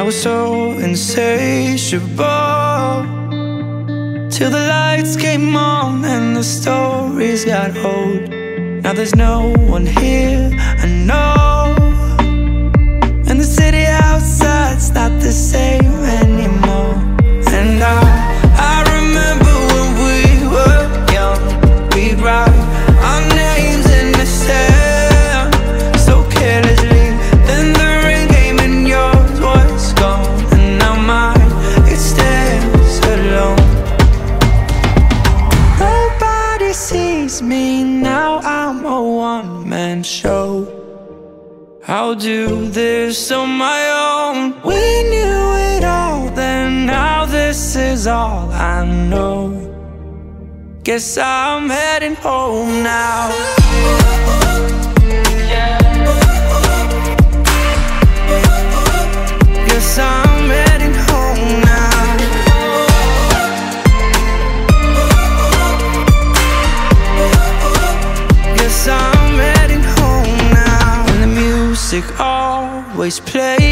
I was so insatiable. Till the lights came on and the stories got old. Now there's no one here, I know. And the city outside's not the same anymore. And I, I remember when we were young We'd ride Guess I'm heading home now. Guess I'm heading home now. Guess I'm heading home now. And the music always plays.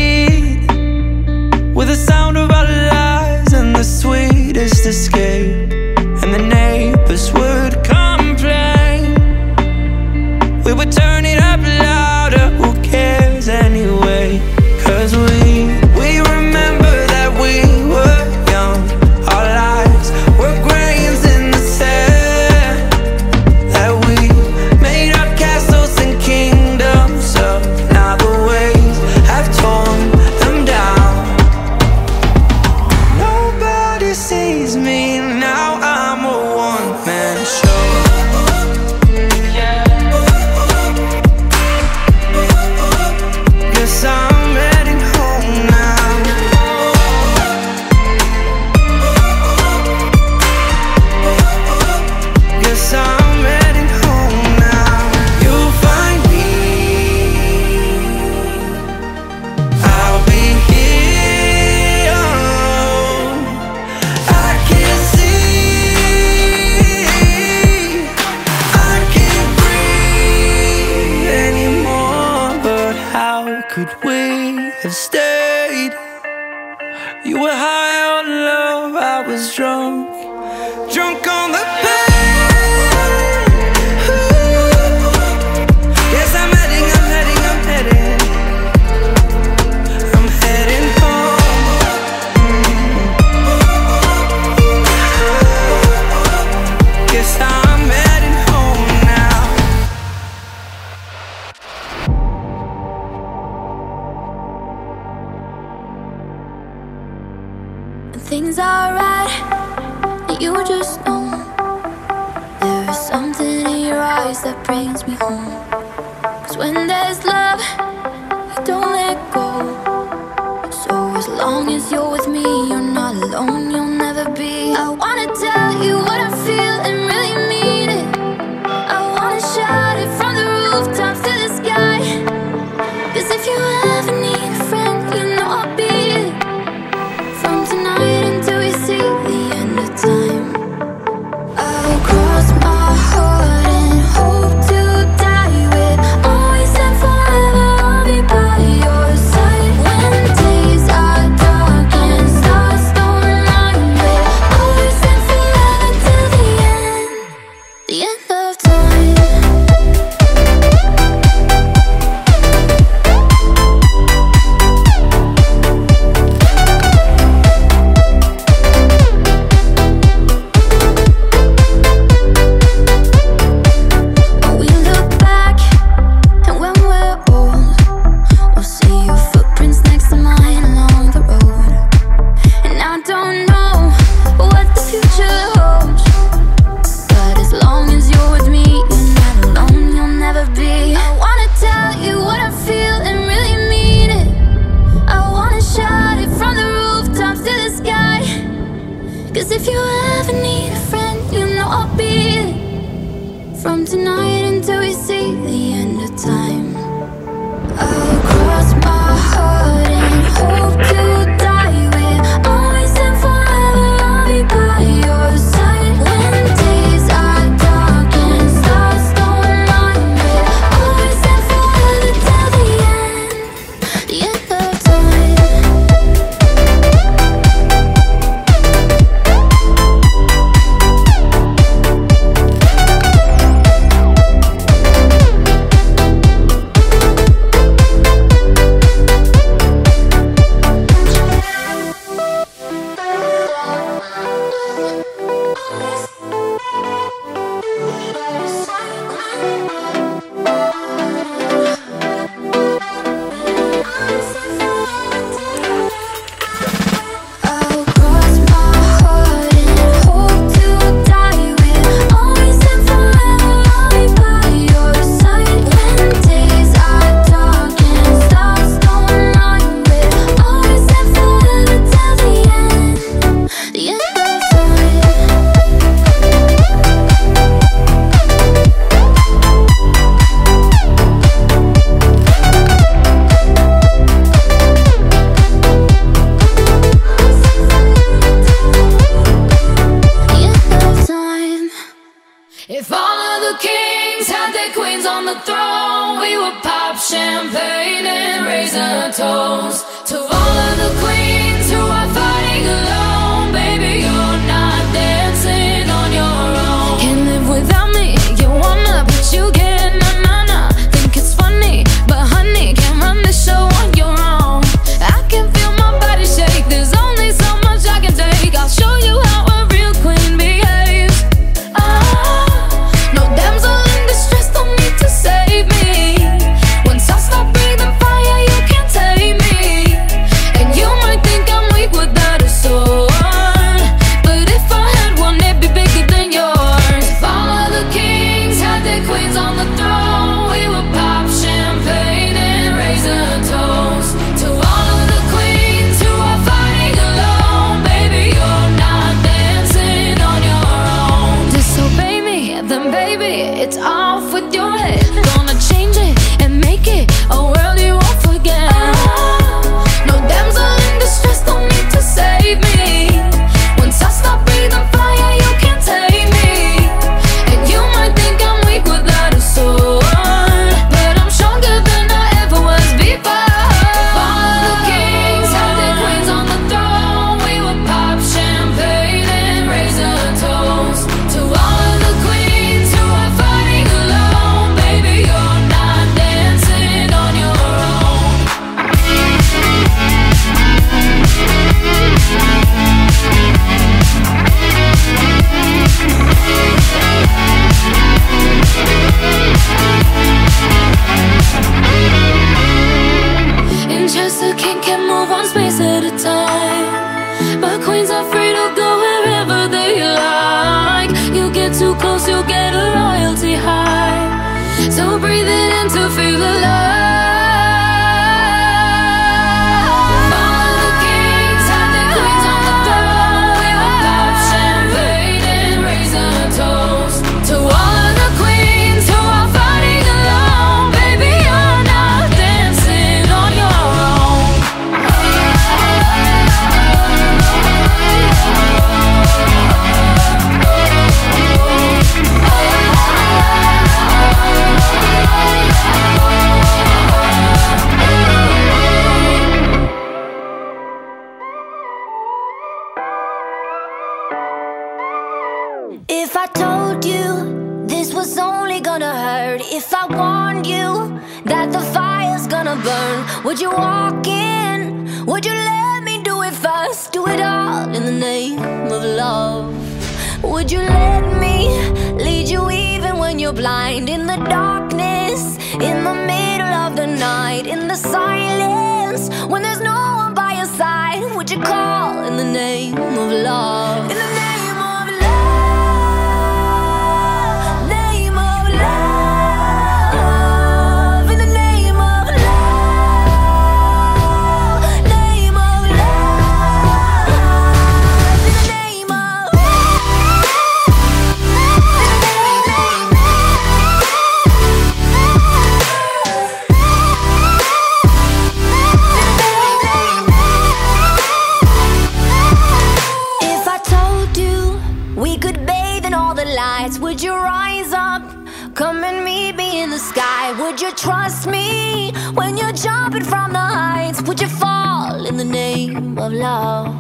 would you fall in the name of love?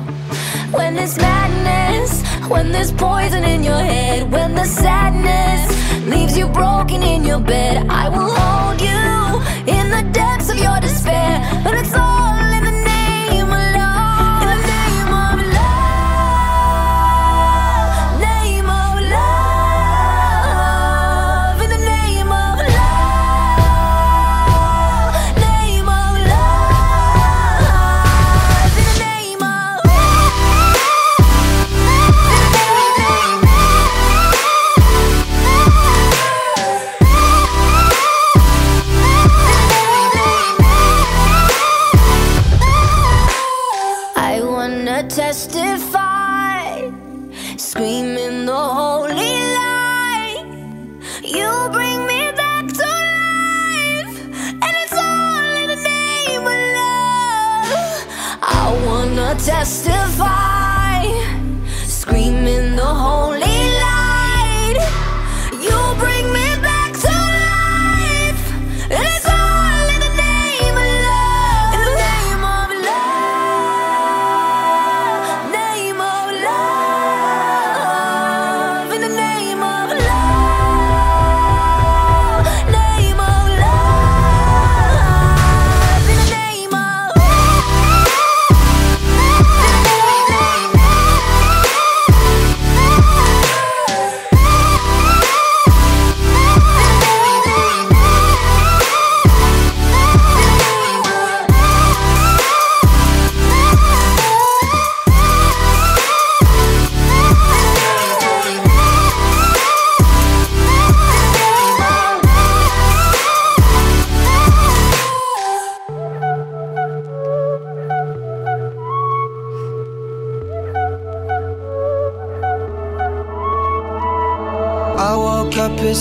When there's madness, when there's poison in your head, when the sadness leaves you broken in your bed, I will hold you in the depths of your despair, But it's all.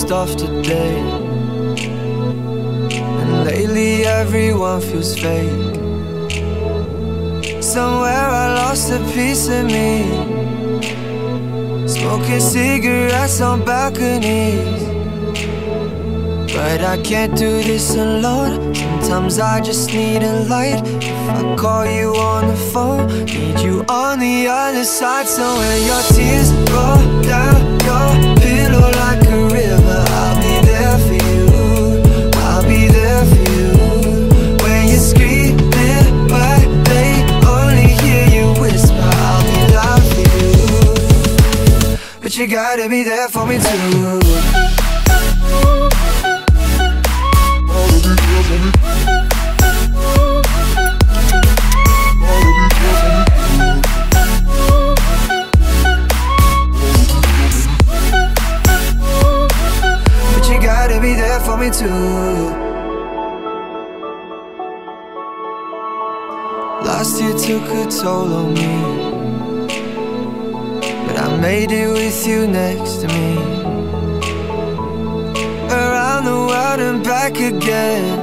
Waste off on me, but I made it with you next to me. Around the world and back again.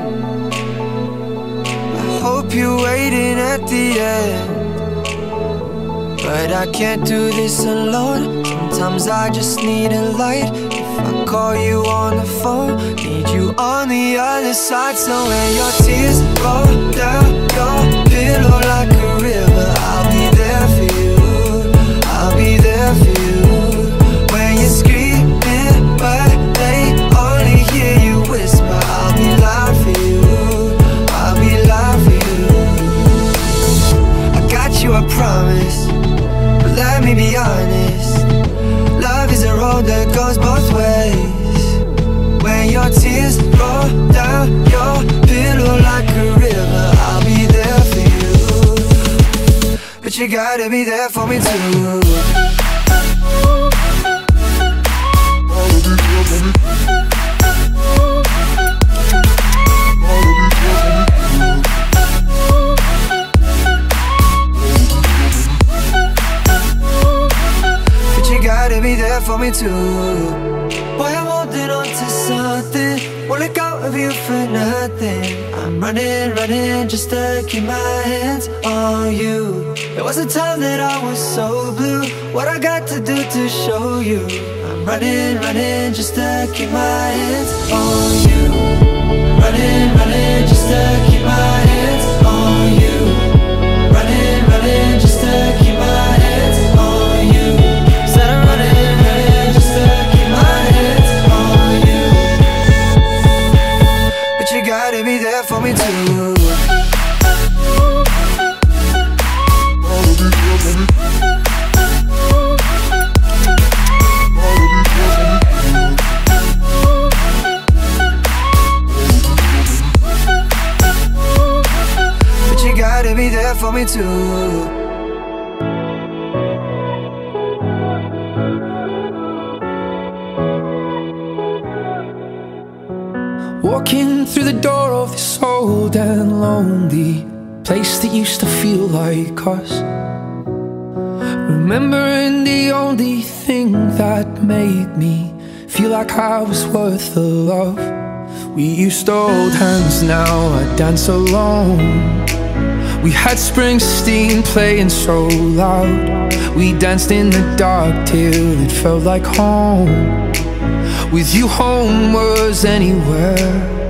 I hope you're waiting at the end. But I can't do this alone. Sometimes I just need a light. If I call you on the phone, need you on the other side. So when your tears roll down your pillow like a promise. But let me be honest. Love is a road that goes both ways. When your tears roll down your pillow like a river, I'll be there for you. But you gotta be there for me too. Me too. Boy, I'm holding on to something. Won't let go of you for nothing. I'm running, running just to keep my hands on you. It was a time that I was so blue. What I got to do to show you? I'm running, running just to keep my hands on you. Running, running just to keep my hands Walking through the door of this old and lonely place that used to feel like us. Remembering the only thing that made me feel like I was worth the love. We used to hold hands, now I dance alone. We had Springsteen playing so loud. We danced in the dark till it felt like home. With you, home was anywhere.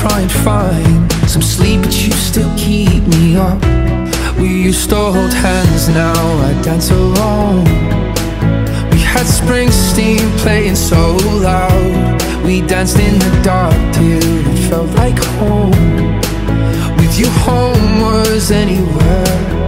try and find some sleep, but you still keep me up. We used to hold hands, now I dance alone. We had Springsteen playing so loud. We danced in the dark till it felt like home. With you, home was anywhere.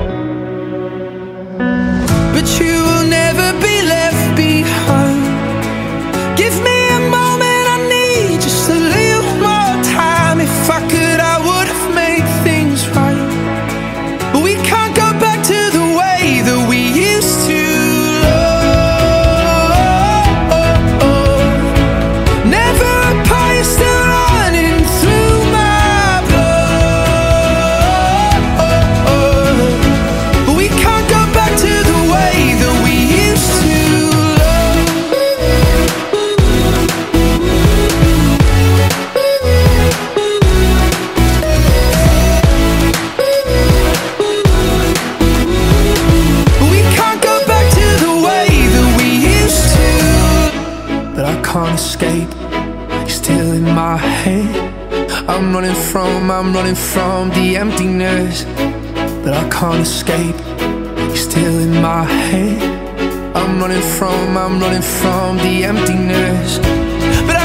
I'm running from the emptiness, but I can't escape. You're still in my head. I'm running from, I'm running from the emptiness, but I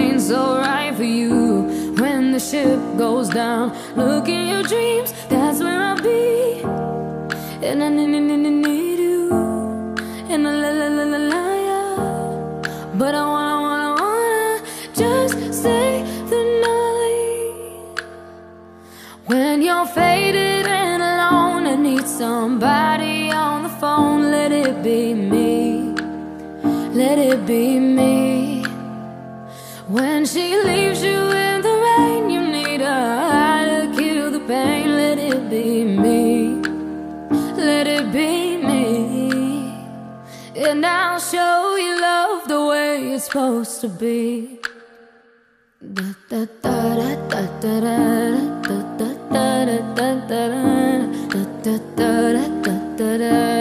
I'm so right for you. When the ship goes down, look in your dreams, that's where I'll be. And I need you. And I la la la la la yeah. But I wanna wanna wanna just stay the night. When you're faded and alone and need somebody on the phone, let it be me. Let it be me. When she leaves you in the rain, you need a high to kill the pain. Let it be me. Let it be me. And I'll show you love the way it's supposed to be. Da da da da da da da da da da da da da da da da da da da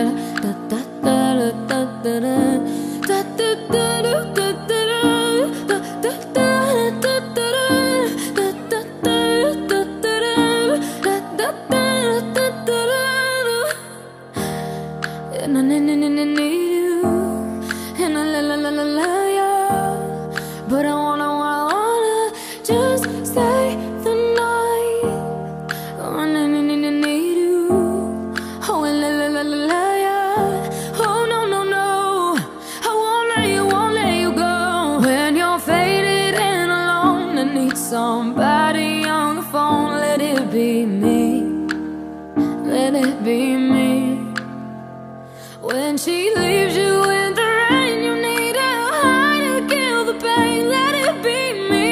somebody on the phone. Let it be me, let it be me. When she leaves you in the rain, you need a high to kill the pain. Let it be me,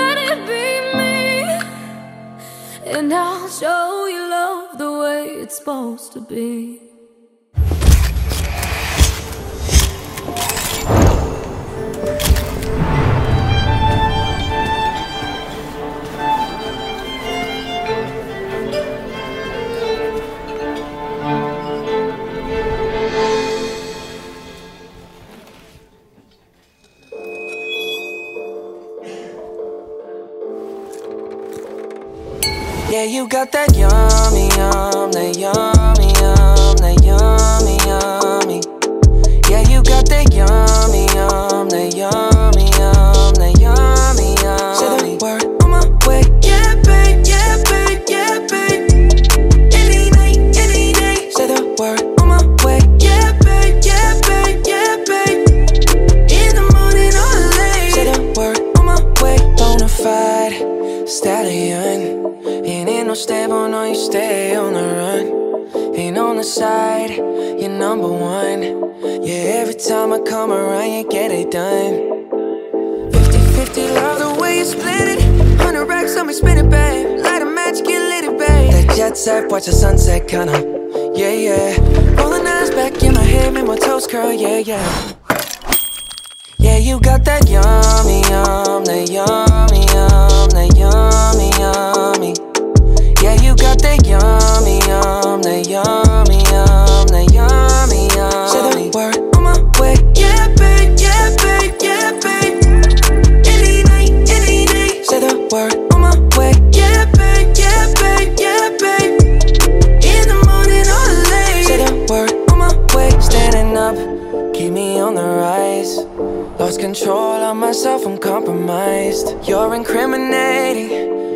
let it be me. And I'll show you love the way it's supposed to be. Got that yummy, yum, that yum, stable, no, you stay on the run. Ain't on the side, you're number one. Yeah, every time I come around, you get it done. 50 50, love the way you split it. 100 racks on me, spin it, babe. Light a match, get lit, it, babe. That jet set, watch the sunset, kinda. Yeah, yeah. Rolling eyes back in my head, make my toes curl, yeah, yeah. Yeah, you got that yummy, yum, that yummy, yum, that yummy, yummy. Got that yummy, yum, that yummy, yum, that yummy, yummy. Say the word on my way. Yeah, babe, yeah, babe, yeah, babe. Any night, any day. Say the word on my way. Yeah, babe, yeah, babe, yeah, babe. In the morning or late. Say the word on my way. Standing up, keep me on the rise. Lost control of myself, I'm compromised. You're incriminating,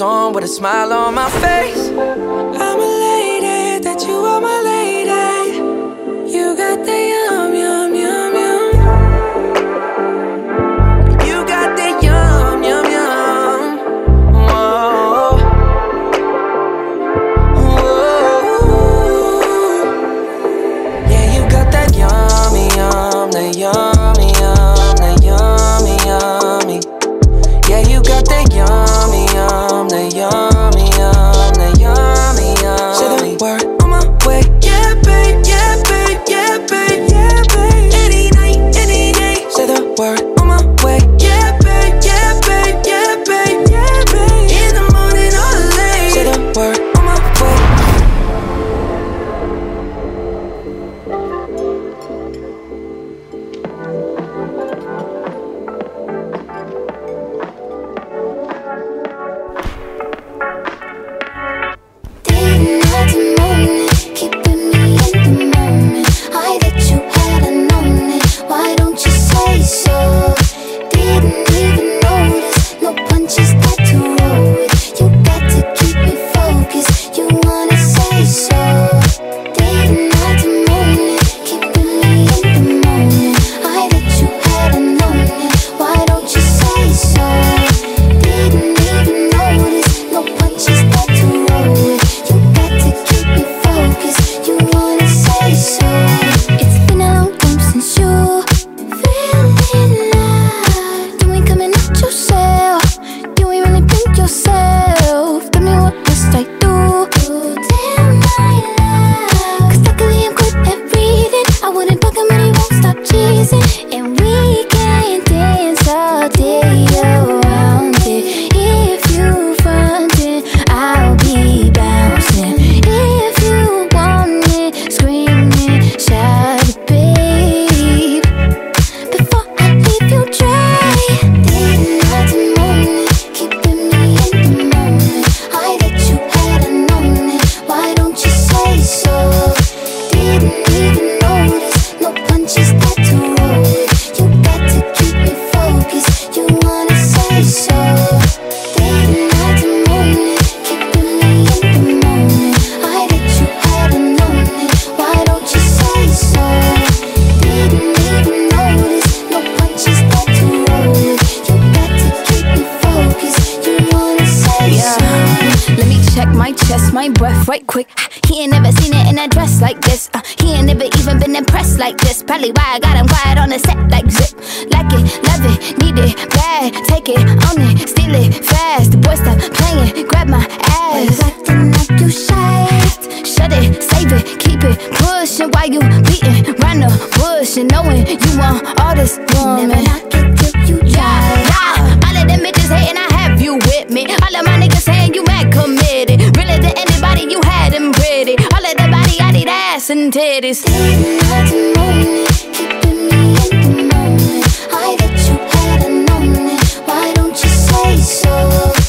on with a smile on my face. check my chest, my breath right quick. He ain't never seen it in a dress like this. Uh, he ain't never even been impressed like this. Probably why I got him quiet on the set like zip. Like it, love it, need it, bad. Take it, own it, steal it, fast. The boy stop playing, grab my ass. Acting like you shy. Shut it, save it, keep it, pushing while you beating round the bush and knowing you want all this woman. Never knock get till you. Yeah, yeah. All of them bitches hating, I have you with me. All of my niggas hating that committed. Really to anybody, you had them pretty. All of the body, I need ass and titties. Keeping me the moment. I bet you had known it. Why don't you say so?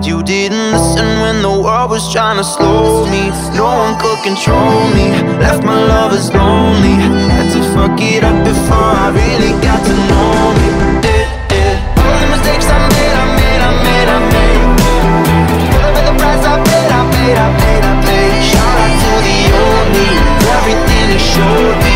Glad you didn't listen when the world was trying to slow me. No one could control me. Left my lovers lonely. Had to fuck it up before I really got to know me. All the mistakes I made, I made, I made, I made. Whatever the price I paid, I paid, I paid, I paid. Shout out to the only, everything you showed me.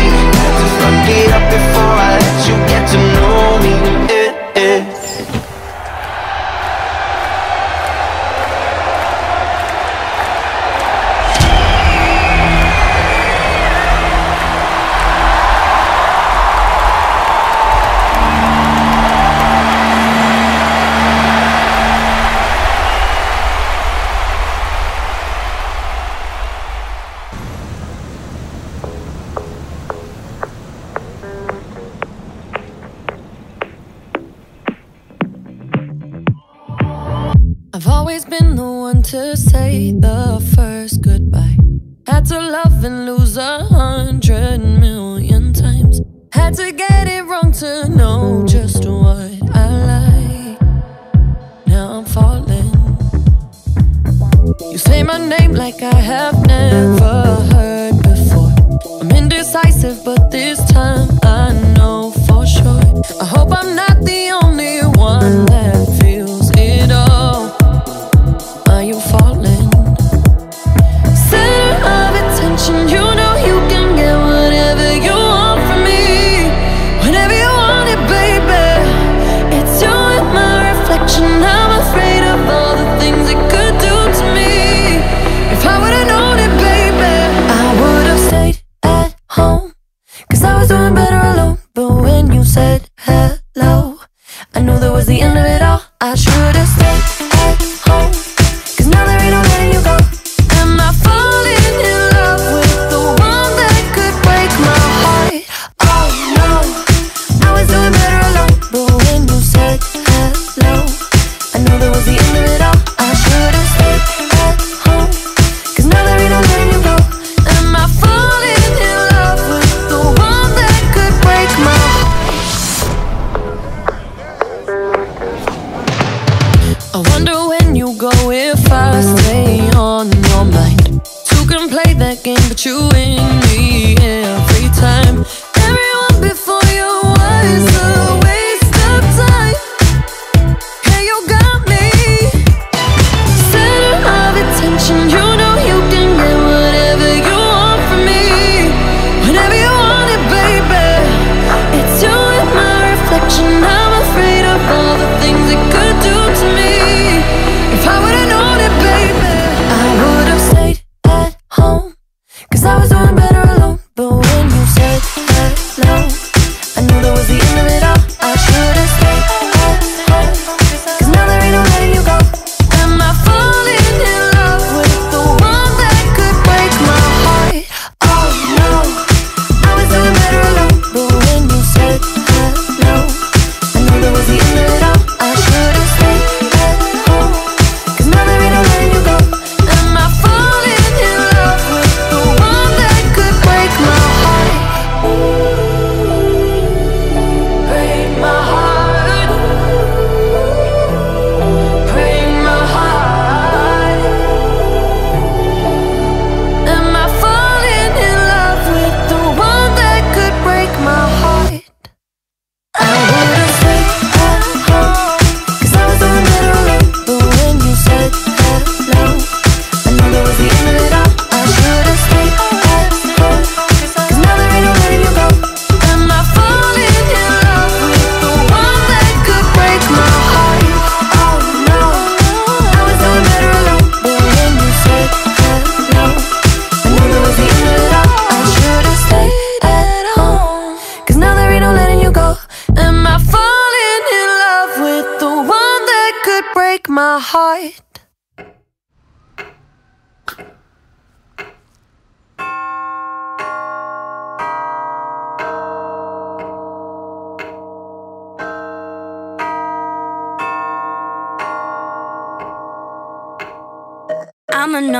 I've always been the one to say the first goodbye. Had to love and lose a hundred million times. Had to get it wrong to know just what I like. Now I'm falling. You say my name like I have never heard before. I'm indecisive, but this time I know. you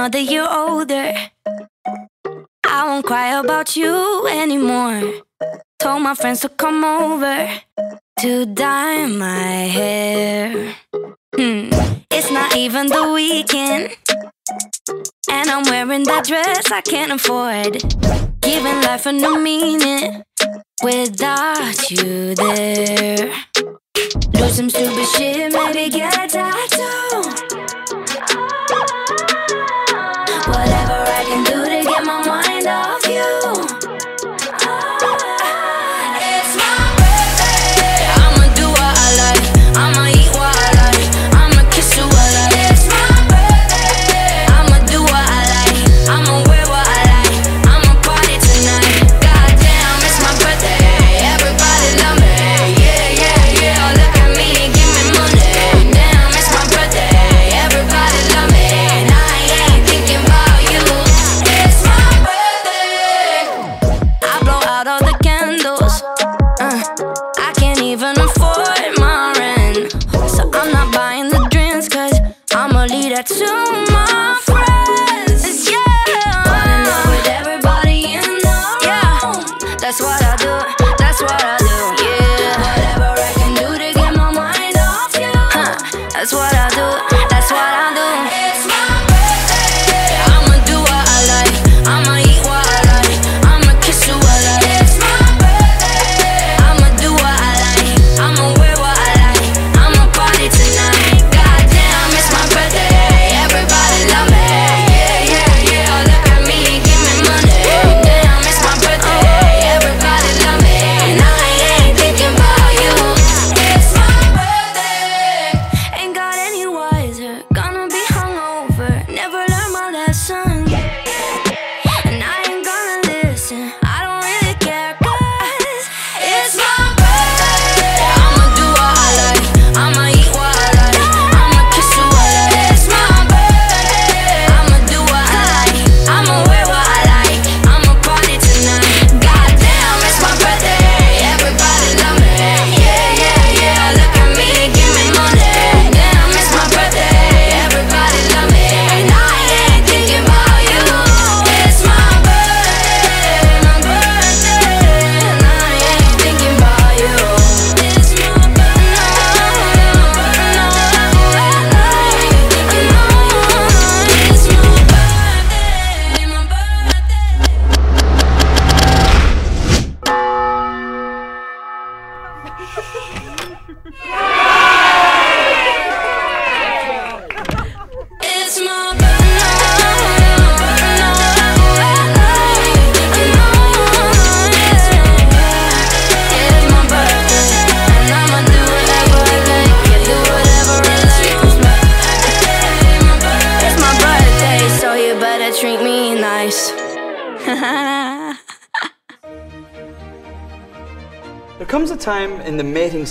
now that you're older. I won't cry about you anymore. Told my friends to come over to dye my hair. Hmm. It's not even the weekend. And I'm wearing that dress I can't afford. Giving life a new meaning without you there. Do some stupid shit, maybe get a tattoo.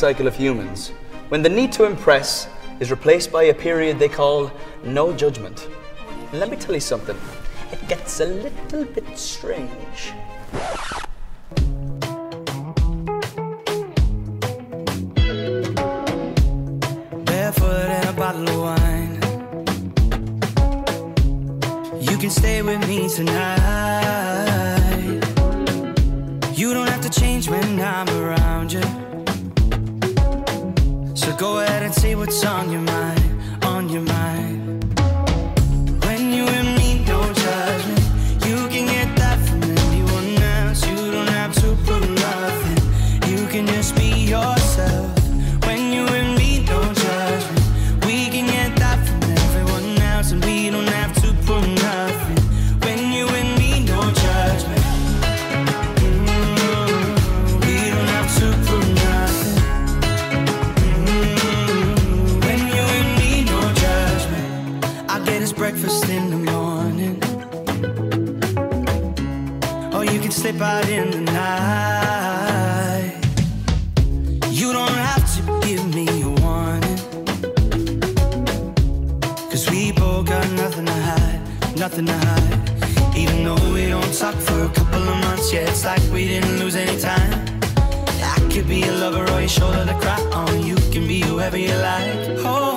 cycle of humans when the need to impress is replaced by a period they call no judgment. Let me tell you something, it gets a little bit strange. Barefoot and a bottle of wine. You can stay with me tonight. Go ahead and say what's on your mind. out in the night. You don't have to give me a warning. Cause we both got nothing to hide, nothing to hide. Even though we don't talk for a couple of months, yeah, it's like we didn't lose any time. I could be a lover or your shoulder to cry on. You can be whoever you like. Oh,